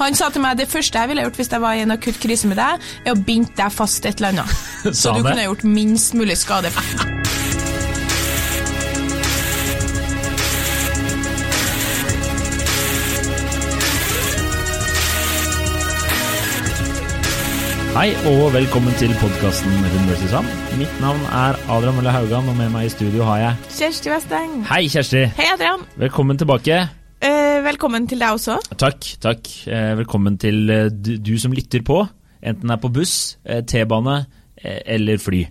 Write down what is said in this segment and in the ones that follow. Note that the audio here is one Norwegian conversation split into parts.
Han sa til meg det første jeg ville gjort hvis jeg var i en akutt krise med deg, er å binde deg fast et eller annet. Så du kunne gjort minst mulig skade. Hei og velkommen til podkasten vs. Sand. Mitt navn er Adrian Mølle Haugan, og med meg i studio har jeg Kjersti Westeng. Hei, Kjersti! Hei, Adrian. Velkommen tilbake. Eh, velkommen til deg også. Takk, takk. Eh, Velkommen til eh, du, du som lytter på, enten det er på buss, T-bane eller fly.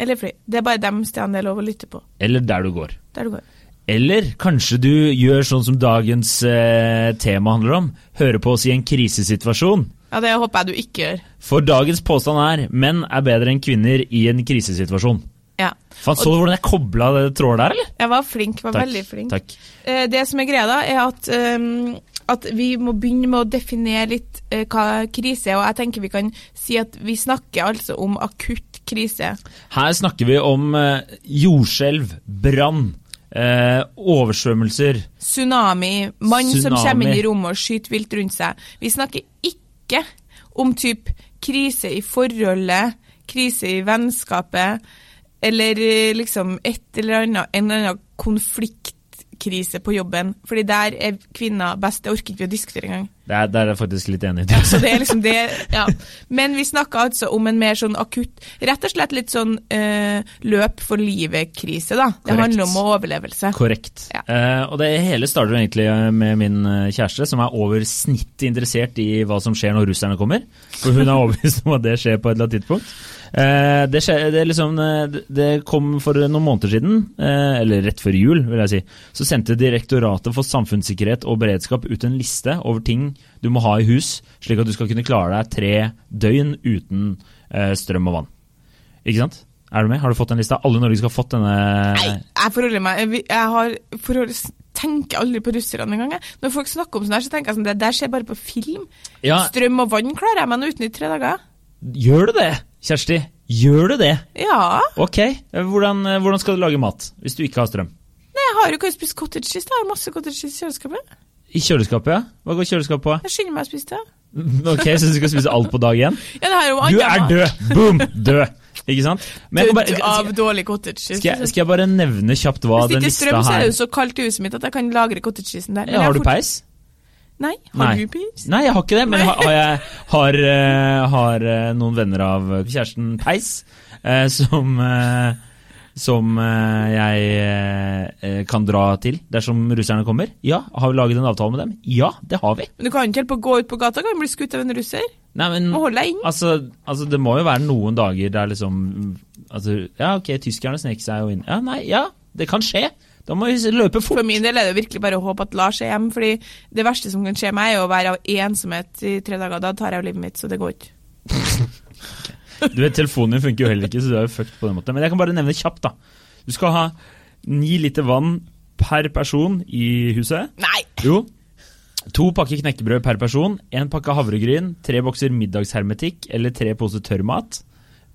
Eller fly. Det er bare dem stedene det er lov å lytte på. Eller der du går. Der du går. Eller kanskje du gjør sånn som dagens eh, tema handler om, hører på oss i en krisesituasjon. Ja, det håper jeg du ikke gjør. For dagens påstand er menn er bedre enn kvinner i en krisesituasjon. Ja. Faen, Så du hvordan jeg kobla det trådet der, eller? Jeg var flink. Var Takk, veldig flink. Takk. Eh, det som er greia da, er at, um, at vi må begynne med å definere litt uh, hva krise er. Og jeg tenker vi kan si at vi snakker altså om akutt krise. Her snakker vi om uh, jordskjelv, brann, eh, oversvømmelser. Tsunami, mann som kommer inn i rommet og skyter vilt rundt seg. Vi snakker ikke om typ krise i forholdet, krise i vennskapet, eller eh, liksom et eller annet, en eller annen konfliktkrise på jobben. Fordi der er kvinner best. Det orker ikke vi å diskutere engang. Det er, der er jeg faktisk litt enig. Så det er liksom det, ja. Men vi snakker altså om en mer sånn akutt, rett og slett litt sånn eh, løp for livet-krise, da. Det Korrekt. handler om overlevelse. Korrekt. Ja. Eh, og det hele starter egentlig med min eh, kjæreste, som er over snittet interessert i hva som skjer når russerne kommer. For hun er overbevist om at det skjer på et eller annet tidspunkt. Eh, det, skje, det, liksom, eh, det- kom for noen måneder siden, eh, eller rett før jul, vil jeg si. Så sendte Direktoratet for samfunnssikkerhet og beredskap ut en liste over ting du må ha i hus, slik at du skal kunne klare deg tre døgn uten strøm og vann. Ikke sant? Er du med? Har du fått den lista? Alle i Norge skal ha fått denne Nei, jeg forholder meg Jeg, har forhold, tenker aldri på russerne engang. Når folk snakker om sånn her, så tenker jeg sånn det der skjer bare på film. Ja, Strøm og vann klarer jeg meg uten i tre dager. Gjør du det, Kjersti? Gjør du det? Ja. Ok, hvordan, hvordan skal du lage mat hvis du ikke har strøm? Nei, jeg har jo ikke spist cottage cheese. Jeg har masse cottage cheese i kjøleskapet. I kjøleskapet, ja? Hva går kjøleskapet på? Jeg skynder meg å spise det. Ok, Så du skal spise alt på dag én? Ja, Du er død! Boom! Død! Ikke sant? Kan av dårlig cottage cheese. skal, jeg, skal jeg bare nevne kjapt hva den lista her Hvis det ikke er strøm, så er det jo så kaldt i huset mitt at jeg kan lagre cottage cheesen der. Ja, Har du peis? Nei. Har Nei. du peis? Nei, jeg har ikke det, men har, har jeg har, eh, har eh, noen venner av kjæresten Peis eh, som som jeg kan dra til dersom russerne kommer? Ja. Har vi laget en avtale med dem? Ja, det har vi. Men du kan ikke helt på å gå ut på gata kan du bli skutt av en russer. Nei, men Må holde deg inn. altså, altså, det må jo være noen dager der liksom altså, Ja, ok, tyskerne sneker seg jo inn. Ja, nei, ja, det kan skje. Da må vi løpe fort. For min del er det virkelig bare å håpe at Lars er hjemme, fordi det verste som kan skje meg, er å være av ensomhet i tre dager. Da tar jeg jo livet mitt, så det går ikke. Du vet, Telefonen din funker jo heller ikke, så du er jo fucked på den måten. Men jeg kan bare nevne kjapt, da. Du skal ha ni liter vann per person i huset. Nei! Jo. To pakker knekkebrød per person, én pakke havregryn, tre bokser middagshermetikk eller tre poser tørrmat,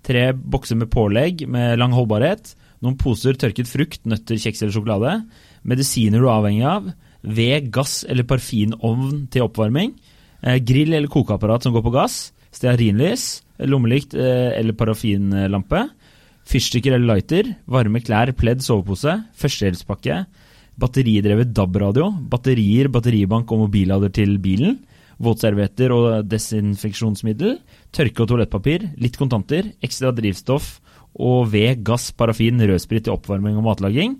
tre bokser med pålegg med lang holdbarhet, noen poser tørket frukt, nøtter, kjeks eller sjokolade, medisiner du er avhengig av, ved, gass eller parfinovn til oppvarming, eh, grill eller kokeapparat som går på gass, stearinlys, lommelykt eh, eller parafinlampe, fyrstikker eller lighter, varme klær, pledd, sovepose, førstehjelpspakke, batteridrevet DAB-radio, batterier, batteribank og mobillader til bilen, våtservietter og desinfeksjonsmiddel, tørke- og toalettpapir, litt kontanter, ekstra drivstoff og ved, gass, parafin, rødsprit til oppvarming og matlaging,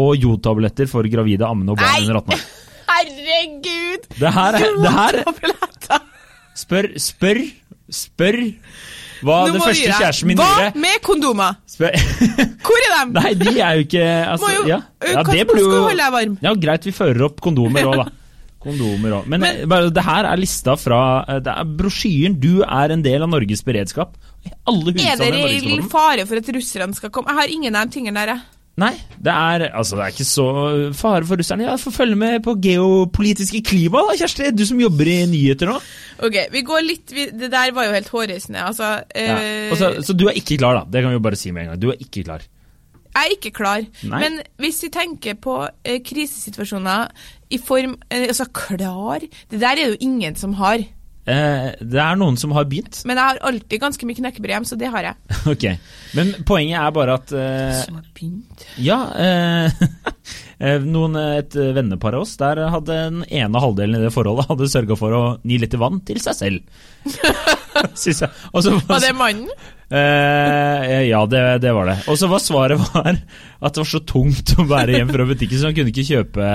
og jodtabletter for gravide, ammende og barn under 18 år. Herregud! Det her er, det her. Spør, spør, spør hva Nå den første kjæresten min Hva med kondomer? Spør. Hvor er dem? Nei, de er jo ikke altså, jo, ja. ja, det burde jo? Ja, greit, vi fører opp kondomer òg, da. Kondomer også. Men, Men- det her er lista fra eh, Det er brosjyren 'Du er en del av Norges beredskap'. Alle Er det husstandene i fare for at russerne skal komme? Jeg har ingen av de tingene der, jeg. Nei, det er, altså, det er ikke så fare for russerne. Ja, Få følge med på geopolitiske klima, da, Kjersti. Du som jobber i nyheter nå. Ok, vi går litt Det der var jo helt hårreisende. Altså, Ja. eh, så, så du er ikke klar, da. Det kan vi jo bare si med en gang. Du er ikke klar. Jeg er ikke klar. Nei. Men hvis vi tenker på eh, krisesituasjoner i form eh, Altså, klar Det der er det jo ingen som har. Eh, det er noen som har begynt. Men jeg har alltid ganske mye knekkebrød hjem, så det har jeg. ok. Men poenget er bare at uh, Som har begynt. Ja, eh, eh, noen, et vennepar av oss der hadde den ene halvdelen i det forholdet hadde sørga for å gi litt vann til seg selv. Synes jeg. Og så var- Var det mannen? Uh, ja, det, det var det. Og så var svaret var at det var så tungt å bære hjem fra butikken, så han kunne ikke kjøpe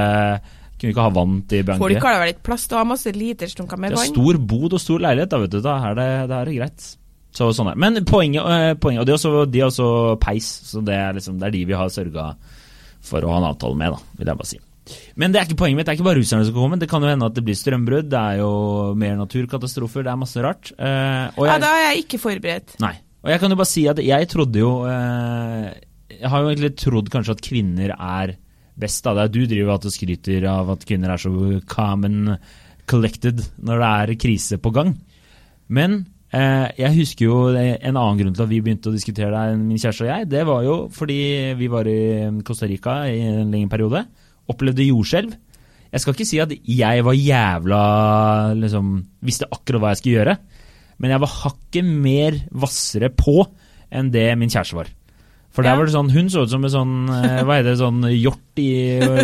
Kunne ikke ha vann til Folk har da vel ikke plass til å ha masse literstunker med Det er vann? stor bod og stor leilighet, da, vet du. Da er det, da er det greit. Så sånn er. Men poenget, eh, poenget Og de har også, de også peis, så det er, liksom, det er de vi har sørga for å ha en avtale med, da, vil jeg bare si. Men det er ikke poenget mitt. Det er ikke bare russerne som kommer. Det kan jo hende at det blir strømbrudd. Det er jo mer naturkatastrofer. Det er masse rart. Eh, og Ja, jeg, da er jeg ikke forberedt. Nei. Og jeg kan jo bare si at jeg trodde jo eh, Jeg har jo egentlig trodd kanskje at kvinner er best. da. Det er Du driver alltid og skryter av at kvinner er så and collected når det er krise på gang. Men eh, jeg husker jo en annen grunn til at vi begynte å diskutere det, min kjæreste og jeg. Det var jo fordi vi var i Costa Rica i en lengre periode. Opplevde jordskjelv. Jeg skal ikke si at jeg var jævla liksom, Visste akkurat hva jeg skulle gjøre. Men jeg var hakket mer hvassere på enn det min kjæreste var. For der var det sånn, Hun så ut som en sånn eh, hva heter det, sånn hjort i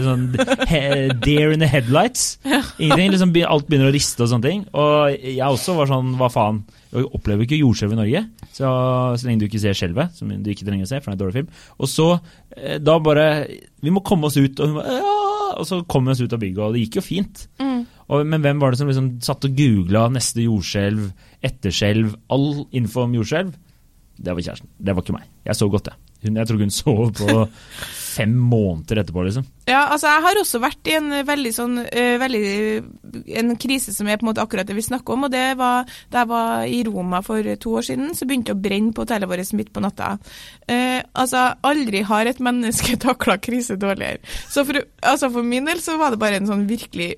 sånn he, Deer in the headlights. Ingenting, liksom Alt begynner å riste og sånne ting. Og jeg også var sånn Hva faen? Jeg opplever ikke jordskjelv i Norge. Så, så lenge du ikke ser skjelvet, som du ikke trenger å se, for det er en dårlig film. Og så eh, da bare Vi må komme oss ut. Og, hun bare, ja! og så kom vi oss ut av bygget, og det gikk jo fint. Mm. Og, men hvem var det som liksom satt og googla neste jordskjelv, etterskjelv, all info om jordskjelv? Det var kjæresten. Det var ikke meg. Jeg så godt, jeg. Hun, jeg tror ikke hun sov på fem måneder etterpå, liksom. Ja, altså jeg har også vært i en veldig sånn uh, veldig, En krise som er på en måte akkurat det vi snakker om. og det var Da jeg var i Roma for to år siden, så begynte det å brenne på hotellet vårt midt på natta. Uh, altså, aldri har et menneske takla krise dårligere. Så for, altså for min del så var det bare en sånn virkelig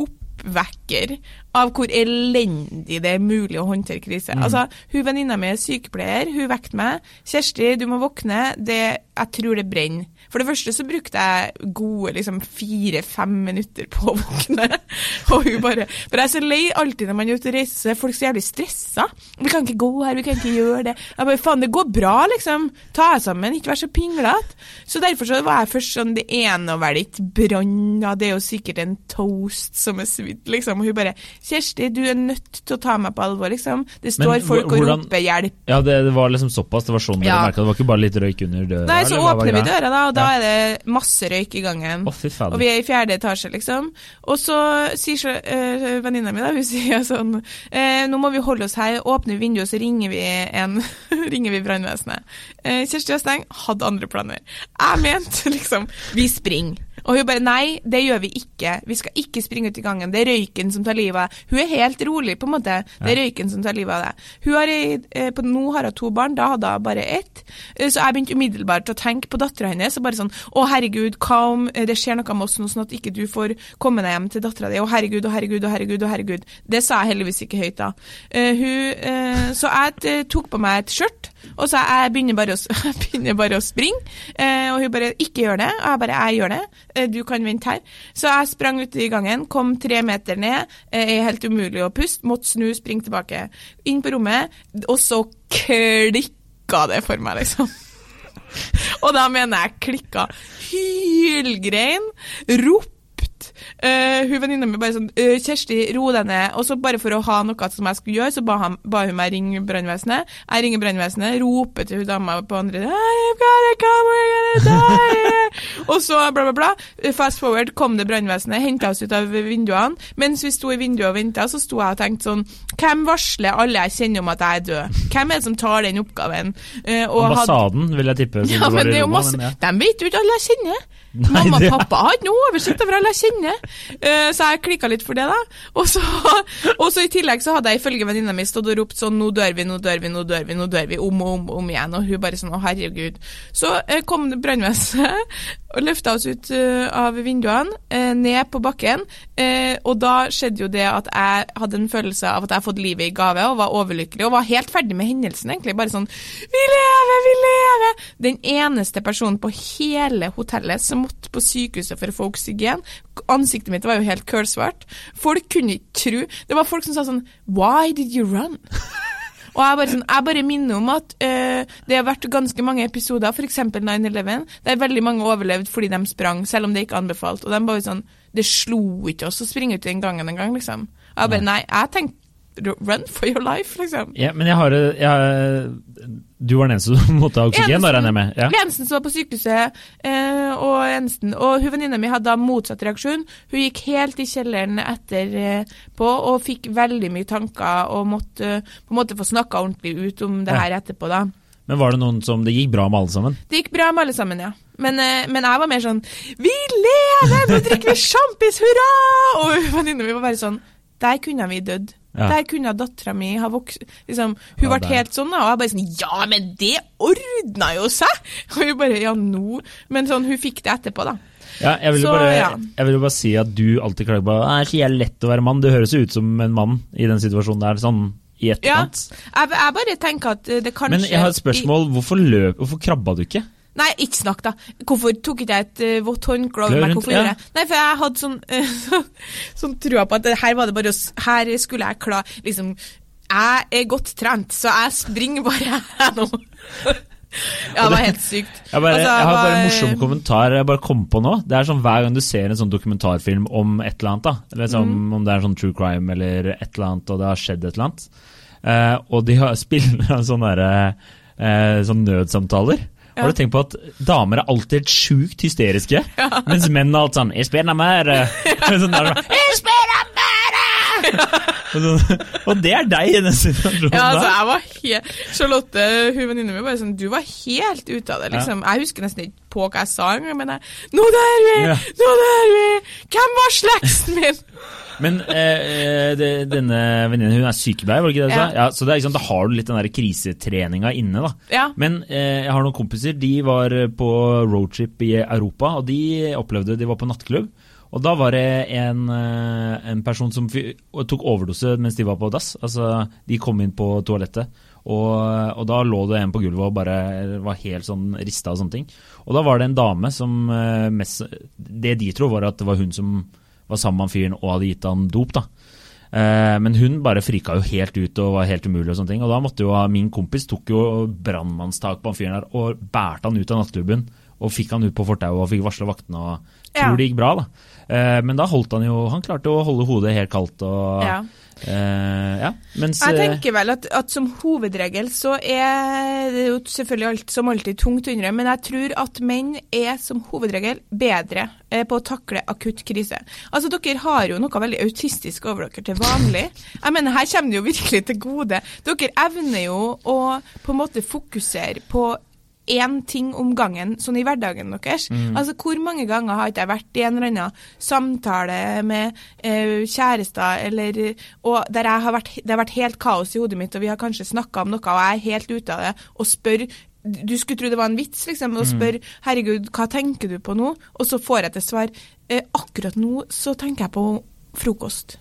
oppvekker av hvor elendig det er mulig å håndtere krise. Altså, hun Venninna mi er sykepleier, hun vekket meg. 'Kjersti, du må våkne. Det, jeg tror det brenner.' For det første så brukte jeg gode liksom fire-fem minutter på å våkne. Og hun bare For jeg er så lei alltid når man er ute og reiser, så er folk så jævlig stressa. 'Vi kan ikke gå her, vi kan ikke gjøre det.' Jeg bare 'Faen, det går bra, liksom. Ta deg sammen, ikke vær så pinglete.' Så derfor så var jeg først sånn Det er nå vel ikke brann, det er jo sikkert en toast som er svidd, liksom. Og hun bare 'Kjersti, du er nødt til å ta meg på alvor', liksom. Det står Men folk og roper 'hjelp'. Ja, det, det var liksom såpass. Det var sånn dere Ja. merket Det var ikke bare litt røyk under døra? Nei, så eller åpner vi døra, da, og da Ja. er det masse røyk i gangen. Å, fy. Og vi er i fjerde etasje, liksom. Og så sier så, øh, venninna mi, da, hun sier sånn eh, Nå må vi holde oss her, åpner vi vinduet, så ringer vi en ringer vi brannvesenet. Eh, Kjersti Østeng hadde andre planer. Jeg mente liksom Vi springer. Og hun bare nei, det gjør vi ikke. Vi skal ikke springe ut i gangen. Det er røyken som tar livet av deg. Hun er helt rolig, på en måte. Det er røyken som tar livet av deg. Hun har, eh, på, nå har hun to barn, da hadde hun bare ett. Eh, Så jeg begynte umiddelbart å tenke på dattera hennes. og bare sånn, Å, herregud, hva om eh, det skjer noe med oss nå, sånn at ikke du får komme deg hjem til dattera di? Å, herregud, å, herregud, å, herregud, å, herregud. Det sa jeg heldigvis ikke høyt da. Hun, så jeg tok på meg et skjørt, og så jeg begynner bare å, begynner bare å springe. Eh, og hun bare ikke gjør det. Og jeg bare jeg gjør det. Eh, du kan vente her. Så jeg sprang ut i gangen, kom tre meter ned. Eh, er helt umulig å puste. Måtte snu, springe tilbake. Inn på rommet, og så klikka det for meg, liksom. Og da mener jeg klikka. Hylgrein. Rop Uh, hun venninna mi bare sånn uh, 'Kjersti, ro deg ned.' Og så bare for å ha noe som jeg skulle gjøre, så ba, han, ba hun meg ringe brannvesenet. Jeg ringer brannvesenet, roper til hun dama på andre. Og så bla, bla, bla. Fast forward kom det brannvesenet, henta oss ut av vinduene. Mens vi sto i vinduet og venta, så sto jeg og tenkte sånn Hvem varsler alle jeg kjenner om at jeg er død? Hvem er det som tar den oppgaven? Uh, og hadde- vil jeg tippe. ja, men det er jo masse. De vet jo ikke alle jeg kjenner. Nei, Mamma og det- pappa har ikke noe oversikt over alle jeg kjenner. Eh, så jeg klikka litt for det, da. Og så, og så i tillegg så hadde jeg ifølge venninna mi stått og ropt sånn Nå dør vi, nå dør vi, nå dør vi, nå dør vi. Om og om, om igjen. Og hun bare sånn Å, herregud. Så eh, kom brannvesenet og løfta oss ut eh, av vinduene, ned på bakken. og da skjedde jo det at jeg hadde en følelse av at jeg hadde fått livet i gave, og var overlykkelig, og var helt ferdig med hendelsen, egentlig. Bare sånn Vi lever, vi lever! Den eneste personen på hele hotellet som jeg måtte på sykehuset for å få oksygen. Ansiktet mitt var jo helt kølsvart. Folk kunne ikke tro Det var folk som sa sånn Why did you run? Og jeg bare, sånn, jeg bare minner om at øh, det har vært ganske mange episoder, f.eks. 9-11, der veldig mange overlevde fordi de sprang, selv om det ikke anbefalt. Og de bare sånn Det slo ikke oss å springe ut den gangen engang, liksom. Og jeg bare Nei, jeg tenkte run for your life, liksom. Ja, men jeg har, jeg, Du var den eneste som måtte ha oksygen, da regner jeg med? Ja. Eneste som var på sykehuset, eh, og eneste, og hun venninna mi hadde da motsatt reaksjon. Hun gikk helt i kjelleren etterpå eh, og fikk veldig mye tanker og måtte på en måte få snakka ordentlig ut om det her etterpå, da. Men var det noen som Det gikk bra med alle sammen? Det gikk bra med alle sammen, ja. Men, eh, men jeg var mer sånn Vi lever! Nå drikker vi sjampis, hurra! Og venninna mi var bare sånn Der kunne vi dødd. Ja. Der kunne dattera mi ha vokst liksom, Hun ja, ble helt sånn, og jeg bare sånn Ja, men det ordna jo seg! Og hun bare Ja, nå Men sånn, hun fikk det etterpå, da. Ja, jeg vil, så, bare, ja. jeg vil bare si at du alltid klager på Det er lett å være mann. Det høres jo ut som en mann i den situasjonen der, sånn i etterkant. Ja, jeg, jeg, bare tenker at det kanskje Men jeg har et spørsmål. Hvorfor løp Hvorfor krabba du ikke? Nei, ikke snakk, da. Hvorfor tok ikke jeg et uh, vått håndkle over meg? Hvorfor ja. gjorde jeg Nei, for jeg hadde sånn, uh, sånn trua på at her var det bare å Her skulle jeg klare Liksom Jeg er godt trent, så jeg springer bare her nå. Ja, det var helt sykt. Jeg, bare, altså, jeg har bare en morsom kommentar jeg bare kom på nå. Det er sånn Hver gang du ser en sånn dokumentarfilm om et eller annet, da, eller sånn, mm. om det er sånn true crime eller et eller annet, og det har skjedd et eller annet, uh, og de har, spiller sånne, der, uh, sånn nødsamtaler ja. Har du tenkt på at damer er alltid sjukt hysteriske, ja. mens menn er alt sånn 'Jeg spiller mer'. sånn der, jeg spiller mer! og, sånn, og det er deg i den situasjonen. Ja, altså, jeg var helt Charlotte, hun venninna mi, bare sånn Du var helt ute av det, liksom. Jeg husker nesten ikke på hva jeg sa engang, men jeg 'Nå der vi! Nå der vi! Hvem var slekten min?' Men eh, eh, det, denne venninnen hun er sykepleier, var det ikke det du ja. sa? Ja, så det er, liksom, da har du litt den der krisetreninga inne. da. Ja. Men eh, jeg har noen kompiser, de var på roadtrip i Europa, og de opplevde De var på nattklubb. Og da var det en, eh, en person som tok overdose mens de var på dass. Altså, De kom inn på toalettet, og, og, da lå det en på gulvet og bare var helt sånn rista og sånne ting. Og da var det en dame som eh, mest Det de tror, var at det var hun som var sammen med fyren og hadde gitt han dop. da. Eh, men hun bare frika jo helt ut og var helt umulig. Og sånne ting. Og da måtte jo min kompis tok jo brannmannstak på han fyren der og bærte han ut av nattklubben. Og fikk han ut på fortauet og fikk varsla vaktene. og Tror ja. det gikk bra, da. Eh, men da holdt han jo Han klarte å holde hodet helt kaldt. og... Ja. Uh, ja, mens, jeg tenker vel at, at, som hovedregel så er det jo selvfølgelig alt, som alltid tungt å innrømme, men jeg tror at menn er som hovedregel bedre eh, på å takle akutt krise. Altså, Dere har jo noe veldig autistisk over dere til vanlig. Jeg mener, Her kommer det jo virkelig til gode. Dere evner jo å på en måte fokusere på én ting om gangen sånn i hverdagen deres. Mm. Altså, Hvor mange ganger har ikke jeg vært i en eller annen samtale med eh, kjærester, eller, og der har vært, det har vært helt kaos i hodet mitt, og vi har kanskje snakka om noe, og jeg er helt ute av det, og spør du skulle tro det var en vits, liksom, og mm. spør 'herregud, hva tenker du på nå?' Og så får jeg til svar eh, 'akkurat nå så tenker jeg på frokost'.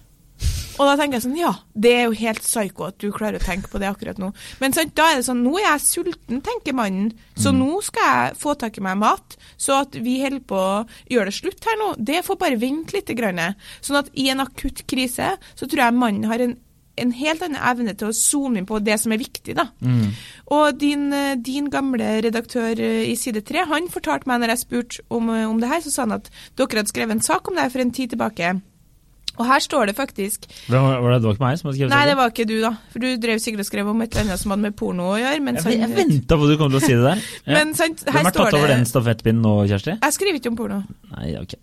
Og da tenker jeg sånn, ja, det er jo helt psyko at du klarer å tenke på det akkurat nå. Men sant, da er det sånn, nå er jeg sulten, tenker mannen, så mm. nå skal jeg få tak i meg mat. Så at vi holder på å gjøre det slutt her nå, det får bare vente litt. Grann. Sånn at i en akutt krise, så tror jeg mannen har en en helt annen evne til å zoome inn på det som er viktig. da. Mm. Og din, din, gamle redaktør i Side 3 han fortalte meg når jeg spurte om, om det her, så sa han at dere hadde skrevet en sak om det her for en tid tilbake. Og her står det faktisk Var det, det var ikke meg som hadde skrevet Nei, det var ikke du, da. For du drev sikkert og skrev om et eller annet som hadde med porno å gjøre. jeg jeg venta på at du kom til å si det der. Ja. men sant, her Hvem har tatt over den stafettpinnen nå, Kjersti? Jeg skriver ikke om porno. Nei, ok.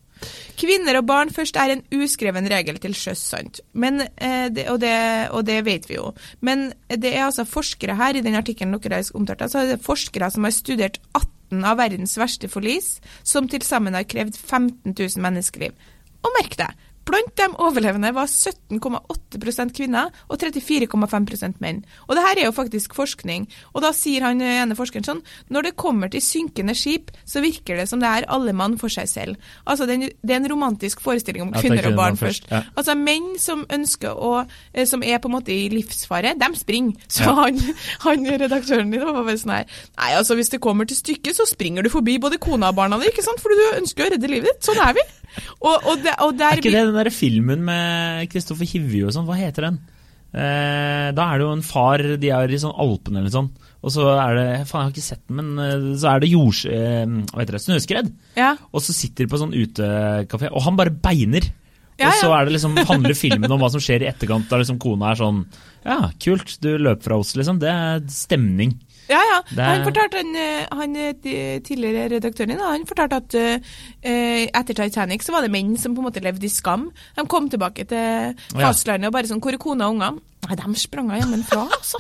Kvinner og barn først er en uskreven regel til sjøs, sant. Men, eh, det, og, det, og, det, vet vi jo. Men det er altså forskere her, i den artikkelen dere har omtalt, så er det forskere som har studert 18 av verdens verste forlis, som til sammen har krevd 15 000 menneskeliv. Og merk deg, Blant de overlevende var 17,8% kvinner og 34,5% menn. Og det her er jo faktisk forskning. Og da sier han ene forskeren sånn Når det kommer til synkende skip, så virker det som det er alle mann for seg selv. Altså det er en romantisk forestilling om kvinner og barn først, ja. Altså menn som ønsker å eh, Som er på en måte i livsfare, dem springer. Så Ja. han, han redaktøren din var bare sånn her Nei, altså hvis det kommer til stykket, så springer du forbi både kona og barna dine, ikke sant? Fordi du ønsker å redde livet ditt. Sånn er vi. Og, og, det, og der Er ikke det den der filmen med Kristoffer Hivju og sånn? Hva heter den? Eh, da er det jo en far, de er i sånn Alpene eller sånn. Og så er det Faen, jeg har ikke sett den, men eh, så er det jords... Eh, hva heter det? Snøskred. Ja. Og så sitter de på sånn utekafé, og han bare beiner. Ja, og så er det liksom, handler filmen om hva som skjer i etterkant. Da liksom kona er sånn Ja, kult, du løper fra oss, liksom. Det er stemning. Ja, ja. Det Han fortalte han, eh, han eh, tidligere redaktøren din, han fortalte at eh, etter Titanic så var det menn som på en måte levde i skam. De kom tilbake til fastlandet og bare sånn Hvor er kona og ungene? Nei, de sprang hjemmefra, altså.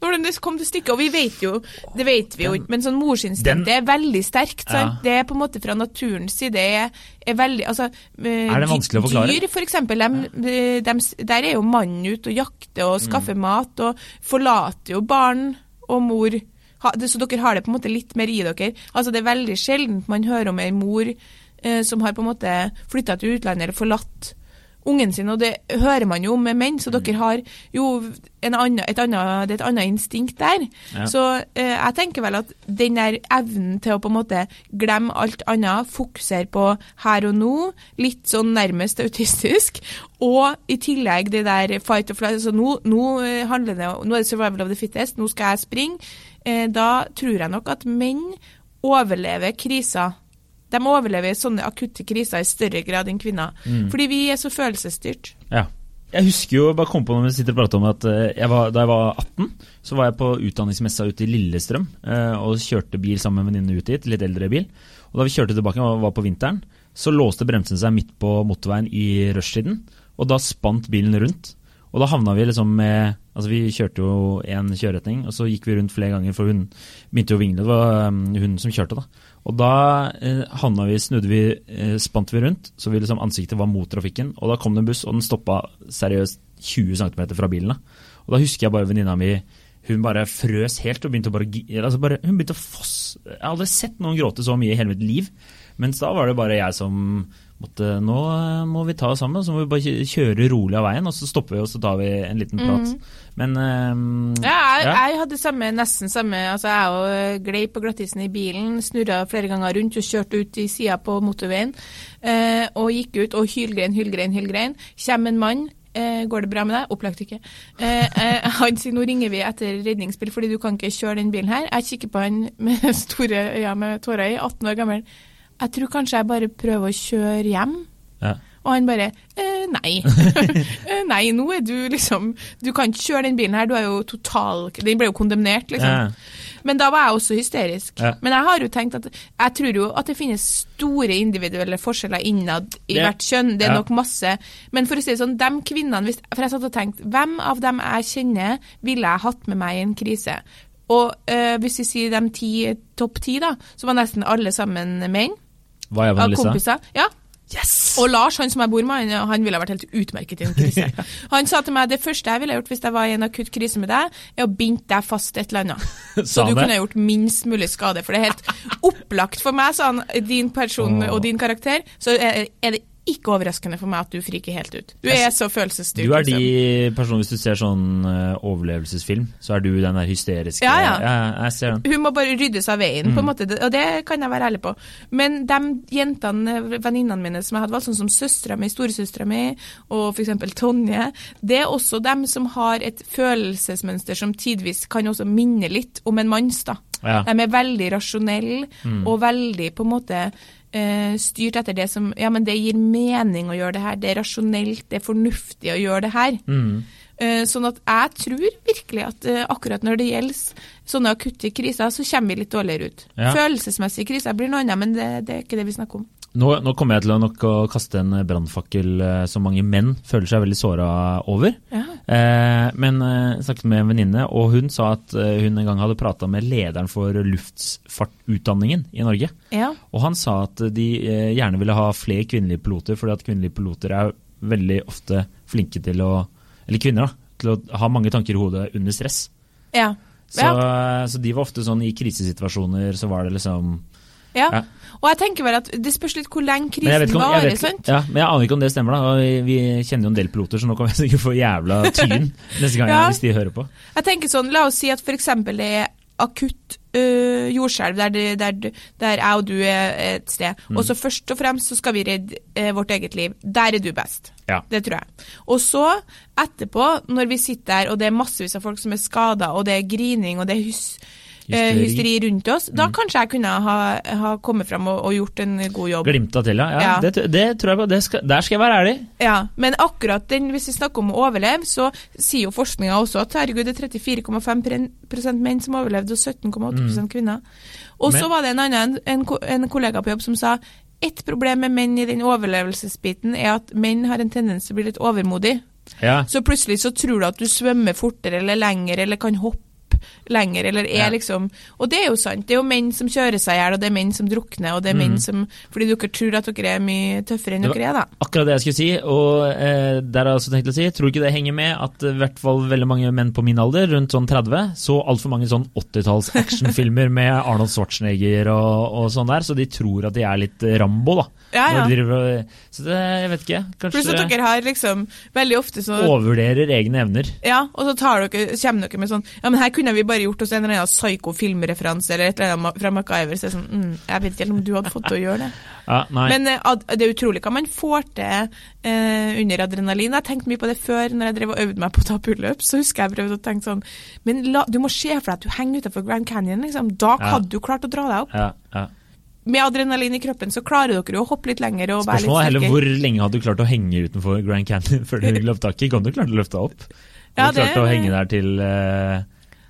Når det kom til stykket, og vi vet jo, det vet vi jo ikke, men sånn morsinstinktet er veldig sterkt. Ja. Det er på en måte fra naturens side er, er veldig altså, eh, Er det vanskelig å forklare? Dyr, for eksempel, de, de, de, der er jo mannen ute og jakter og Mm. skaffer mat, og forlater jo barn og mor. Så dere har det på en måte litt mer i dere. Altså Det er veldig sjeldent man hører om ei mor eh, som har på en måte flytta til utlandet eller forlatt ungen sin, og det hører man jo med menn, så Mm. dere har jo en annen, et, annet, det er et annet instinkt der. Ja. Så eh, jeg tenker vel at den der evnen til å på en måte glemme alt annet, fokusere på her og nå, litt sånn nærmest autistisk, og i tillegg det der fight or flight, altså nå, nå eh, handler det nå er det survival of the fittest, nå skal jeg springe, eh, da tror jeg nok at menn overlever kriser. De overlever sånne akutte kriser i større grad enn kvinner. Fordi vi er så følelsesstyrt. Ja. Jeg husker jo, bare kom på når vi sitter og prater om at eh, jeg var, da jeg var 18, så var jeg på utdanningsmessa ute i Lillestrøm eh, og kjørte bil sammen med en venninne ut dit, litt eldre bil. Og da vi kjørte tilbake, og var på vinteren, så låste bremsene seg midt på motorveien i rushtiden, og da spant bilen rundt. Og da havna vi liksom med Altså vi kjørte jo én kjøreretning, og så gikk vi rundt flere ganger, for hun begynte å vingle. Det var um, hun som kjørte, da. Og da eh, vi, snudde vi, eh, spant vi rundt, så vi liksom ansiktet var mot trafikken. Og da kom det en buss, og den stoppa seriøst 20 cm fra bilen. Da. Og da husker jeg bare venninna mi hun bare frøs helt og begynte å bare, altså bare Hun begynte å foss... Jeg har aldri sett noen gråte så mye i hele mitt liv. Mens da var det bare jeg som måtte Nå eh, må vi ta oss sammen, så må vi bare kjøre rolig av veien, og så stopper vi og så tar vi en liten prat. Men um, Ja, jeg, ja. jeg hadde samme, nesten samme altså Jeg òg glei på glattisen i bilen, snurra flere ganger rundt og kjørte ut i sida på motorveien. Eh, og gikk ut og hylgrein, hylgrein, hylgrein. Kommer en mann. Eh, går det bra med deg? Opplagt ikke. Eh, eh, han sier nå ringer vi etter redningsbil fordi du kan ikke kjøre den bilen her. Jeg kikker på han med store øyne med tårer i, 18 år gammel. Jeg tror kanskje jeg bare prøver å kjøre hjem. ja. Og han bare eh, nei. eh, nei, nå er du liksom Du kan ikke kjøre den bilen her, du er jo total Den ble jo kondemnert, liksom. Ja. Men da var jeg også hysterisk. Ja. Men jeg har jo tenkt at Jeg tror jo at det finnes store individuelle forskjeller innad i Det- hvert kjønn. Det er ja. nok masse. Men for å si det sånn, de kvinnene For jeg satt og tenkte, hvem av dem jeg kjenner, ville jeg hatt med meg i en krise? Og øh, hvis vi sier de ti, topp ti, da, så var nesten alle sammen menn. Var er kompiser. Ja, Yes! og Lars, han som jeg bor med, han, han ville ha vært helt utmerket i en krise. Han sa til meg det første jeg ville gjort hvis jeg var i en akutt krise med deg, er å binde deg fast et eller annet. Så du kunne gjort minst mulig skade. For det er helt opplagt for meg, sa han, din person og din karakter, så er det ikke overraskende for meg at du friker helt ut. Du er så følelsesstyrt. Du er de liksom. personene, hvis du ser sånn eh, overlevelsesfilm, så er du den der hysteriske Ja, ja. jeg ser den. Hun må bare ryddes av veien, Mm. på en måte, og det kan jeg være ærlig på. Men de jentene, venninnene mine som jeg hadde valgt, sånn som søstera mi, storesøstera mi og f.eks. Tonje, det er også dem som har et følelsesmønster som tidvis kan også minne litt om en manns. da. Ja. De er veldig rasjonelle og veldig på en måte styrt etter det som Ja, men det gir mening å gjøre det her. Det er rasjonelt, det er fornuftig å gjøre det her. Mm. Eh, Sånn at jeg tror virkelig at eh, akkurat når det gjelder sånne akutte kriser, så kommer vi litt dårligere ut. Ja. Følelsesmessige kriser blir noe annet, men det, det er ikke det vi snakker om. Nå, nå kommer jeg til å nok å kaste en brannfakkel eh, som mange menn føler seg veldig såra over. Ja. Eh, men eh, jeg snakket med en venninne, og hun sa at eh, hun en gang hadde prata med lederen for luftfartutdanningen i Norge. Ja. Og han sa at de gjerne ville ha flere kvinnelige piloter, fordi at kvinnelige piloter er veldig ofte flinke til å Eller kvinner, da. Til å ha mange tanker i hodet under stress. Ja. Så, så de var ofte sånn i krisesituasjoner, så var det liksom ja. Ja. Og jeg tenker vel at det spørs litt hvor lenge krisen om, varer, vet, sant? ja, men jeg aner ikke om det stemmer, da. Vi, vi kjenner jo en del piloter, så nå kan vi sikkert få jævla tyn neste gang Ja. hvis de hører på. Jeg tenker sånn, La oss si at f.eks. det er akutt øh, jordskjelv der, der, der jeg og du er et sted. Mm. Og så først og fremst så skal vi redde eh, vårt eget liv. Der er du best. Ja. Det tror jeg. Og så, etterpå, når vi sitter der og det er massevis av folk som er skada, og det er grining og det er hys, eh, Hysteri. Mm. hysteri rundt oss, da kanskje jeg kunne ha, ha kommet fram og, og gjort en god jobb. Glimta til, ja. ja, Ja. Det, det tror jeg på. Det skal, der skal jeg være ærlig. Ja, men akkurat den, hvis vi snakker om å overleve, så sier jo forskninga også at herregud, det er 34,5% menn som overlevde, og 17,8 mm. kvinner. Og så var det en annen, en, en kollega på jobb som sa et problem med menn i den overlevelsesbiten er at menn har en tendens til å bli litt overmodig. Ja. Så plutselig så tror du at du svømmer fortere eller lenger, eller kan hoppe lenger, eller er Ja. liksom Og det er jo sant. Det er jo menn som kjører seg i hjel, og det er menn som drukner, og det er menn som Fordi dere tror at dere er mye tøffere enn Mm. Dere er, da. Akkurat det jeg skulle si, og eh, der har jeg også tenkt å si, tror ikke det henger med at eh, i hvert fall veldig mange menn på min alder, rundt sånn 30, så altfor mange sånn 80-talls actionfilmer med Arnold Schwarzenegger og, og sånn der, så de tror at de er litt eh, Rambo, da. Ja, ja. De så det, jeg vet ikke, Pluss at dere har liksom veldig ofte så overvurderer egne evner. Ja, og så tar dere, kommer dere med sånn Ja, men her kunne vi bare gjort oss en eller annen psyko-filmreferanse eller et eller annet fra MacGyver. Så er sånn mm, Jeg vet ikke om du hadde fått til å gjøre det. Ja. Men eh, ad, det er utrolig hva man får til eh, under adrenalin. Jeg tenkte mye på det før, når jeg drev og øvde meg på å ta pullups. Så husker jeg prøvde å tenke sånn Men la, du må se for deg at du henger utenfor Grand Canyon, liksom. Da Ja. hadde du klart å dra deg opp. ja, ja. Med adrenalin i kroppen så klarer dere å hoppe litt lenger og være litt Spørsmålet er heller hvor lenge hadde du klart å henge utenfor Grand Canyon før du løp tak i? Kan du klart å løfte opp? Ja, du det- å henge der til, eh,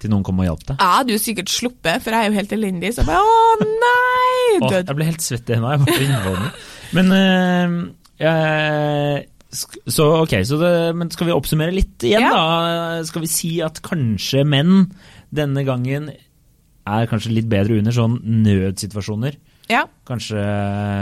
til noen kom og hjalp deg? Ja, du jo sikkert sluppet, for jeg er jo helt elendig. Så jeg bare Å nei! Åh, jeg ble helt svett i hendene. Men eh, jeg- Så ok, så det, men skal vi oppsummere litt igjen, Ja. da? Skal vi si at kanskje menn denne gangen er kanskje litt bedre under sånn nødsituasjoner? Ja. Kanskje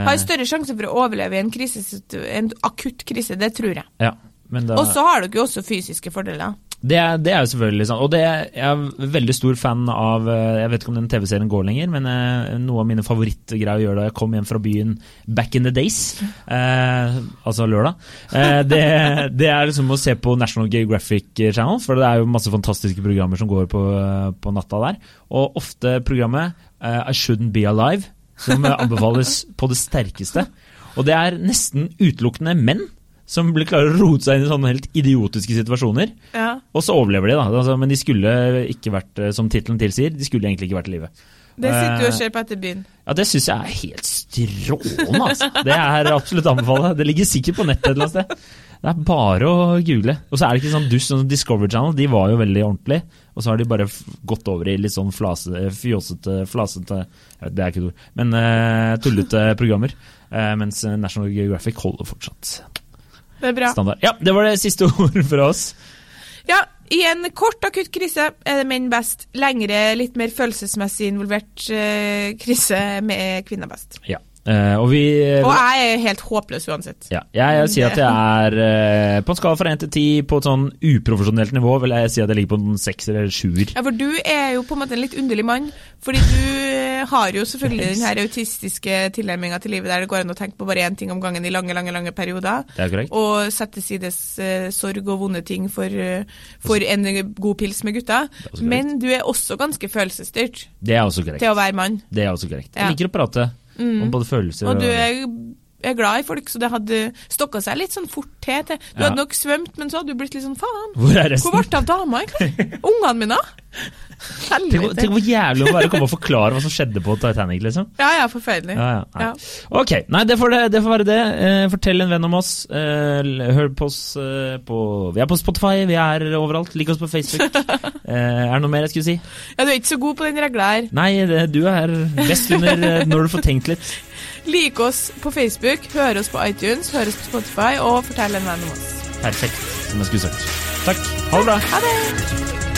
Har større sjanse for å overleve i en, en akutt krise, det tror jeg. Ja, da Og så har dere jo også fysiske fordeler. Det det er jo selvfølgelig sånn. Og det jeg er veldig stor fan av eh, Jeg vet ikke om den TV-serien går lenger, men eh, noe av mine favorittgreier å gjøre da jeg kom hjem fra byen back in the days, eh, altså lørdag, eh, det, det er liksom å se på National Geographic Channel, for det er jo masse fantastiske programmer som går på, eh, på natta der. Og ofte programmet eh, I Shouldn't Be Alive, som anbefales på det sterkeste. Og det er nesten utelukkende menn som blir klare å rote seg inn i sånne helt idiotiske situasjoner. Ja. Og så overlever de, da. Altså, men de skulle ikke vært, eh, som tittelen tilsier, de skulle egentlig ikke vært i live. Det sitter du og Eh, ser på etter byen. Ja, Det syns jeg er helt strålende, altså. Det er absolutt å anbefale. Det ligger sikkert på nettet et eller annet sted. Det er bare å google. Og så er det ikke sånn dust sånn Discovery Channel, de var jo veldig ordentlige. Og så har de bare gått over i litt sånn flase, fjåsete, flasete vet, Det er ikke et ord. Men uh, tullete programmer. Uh, mens National Geographic holder fortsatt Det er bra. standard. Ja, det var det siste ordet fra oss. Ja, i en kort akutt krise er det menn best. Lengre, litt mer følelsesmessig involvert eh, krise med kvinner best. Ja. Eh, og vi Og jeg er helt håpløs uansett. Ja, jeg, jeg sier at jeg er uh, på en skala fra 1 til 10 på et sånn uprofesjonelt nivå, vil jeg si at jeg ligger på en 6 eller 7-er. Ja, for du er jo på en måte en litt underlig mann. Fordi du eh, har jo selvfølgelig den her autistiske tilnærminga til livet der det går an å tenke på bare én ting om gangen i lange, lange lange perioder. Det er korrekt. Og sette til sides uh, sorg og vonde ting for, eh, for en god pils med gutta. Men du er også ganske følelsesstyrt Det er også korrekt. til å være mann. Det er også korrekt. Ja. Jeg liker å prate om både følelser Og du er, er glad i folk, så det hadde stokka seg litt sånn fort til. til. Du Ja. hadde nok svømt, men så hadde du blitt litt sånn faen. Hvor er Hvor ble det av dama, egentlig? Ungene mine? Helvete. tenk hvor jævlig å bare komme og forklare hva som skjedde på Titanic, liksom. Ja, ja, forferdelig. Ja, ja, nei. Ja. Ok, nei, det får, det, det får være det. Eh, fortell en venn om oss. Eh, hør på oss eh, på Vi er på Spotify, vi er overalt. Lik oss på Facebook. Eh, er det noe mer jeg skulle si? Ja, du er ikke så god på den regla her. Nei, det, du er best under når du får tenkt litt. Lik oss på Facebook, hør oss på iTunes, hør oss på Spotify, og fortell en venn om oss. Perfekt, som jeg skulle sagt. Takk. Ha det bra. Ha det!